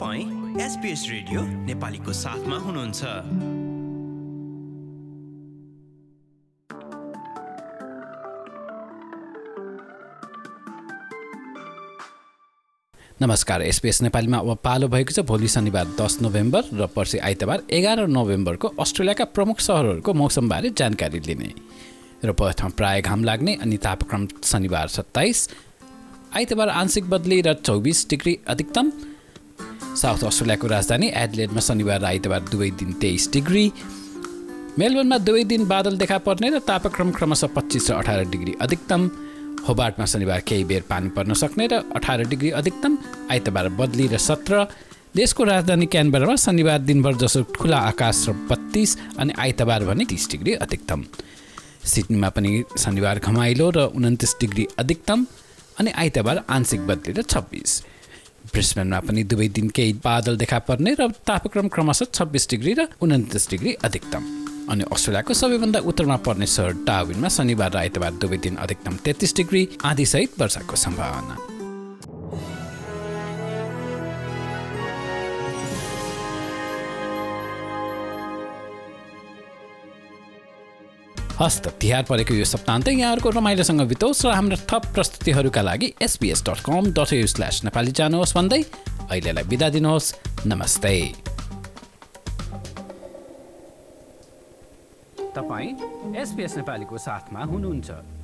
तपाईँ SBS radio नेपालीको साथमा हुनुहुन्छ। नमस्कार एसपिएस नेपालीमा अब पालो भएको छ। भोलि शनिबार दस नोभेम्बर र पर्सि आइतबार एघार नोभेम्बरको अस्ट्रेलियाका प्रमुख सहरहरूको मौसमबारे जानकारी लिने। र प्रथम प्राय घाम लाग्ने अनि तापक्रम शनिबार सत्ताइस आइतबार आंशिक बदली र चौबिस डिग्री अधिकतम साउथ अस्ट्रेलियाको राजधानी एडलेडमा शनिबार र आइतबार दुवै दिन तेइस डिग्री। मेलबर्नमा दुवै दिन बादल देखा पर्ने र तापक्रम क्रमशः पच्चिस र अठार डिग्री अधिकतम। होबार्टमा शनिबार केही बेर पानी पर्न सक्ने र अठार डिग्री अधिकतम आइतबार बदली र सत्र। देशको राजधानी क्यानबरामा शनिबार दिनभर जसो खुला आकाश र बत्तिस अनि आइतबार भने तिस डिग्री अधिकतम। सिडनीमा पनि शनिबार घमाइलो र उन्तिस डिग्री अधिकतम अनि आइतबार आंशिक बदली र छब्बिस। ब्रिस्बेनमा पनि दुवै दिन केही बादल देखा पर्ने र तापक्रम क्रमशः छब्बिस डिग्री र उन्तिस डिग्री अधिकतम। अनि अस्ट्रेलियाको सबैभन्दा उत्तरमा पर्ने सहर डाविनमा शनिबार र आइतबार दुवै दिन अधिकतम तेत्तिस डिग्री आधीसहित वर्षाको सम्भावना। हस्त तिहार परेको यो सप्तान्त यहाँहरूको रमाइलोसँग बितोस् र हाम्रा थप प्रस्तुतिहरूका लागि SBS dot com dot U slash Nepali जानुहोस् भन्दै अहिलेलाई बिदा दिनुहोस्। नमस्ते। तपाईँ एसपिएस नेपालीको साथमा हुनुहुन्छ।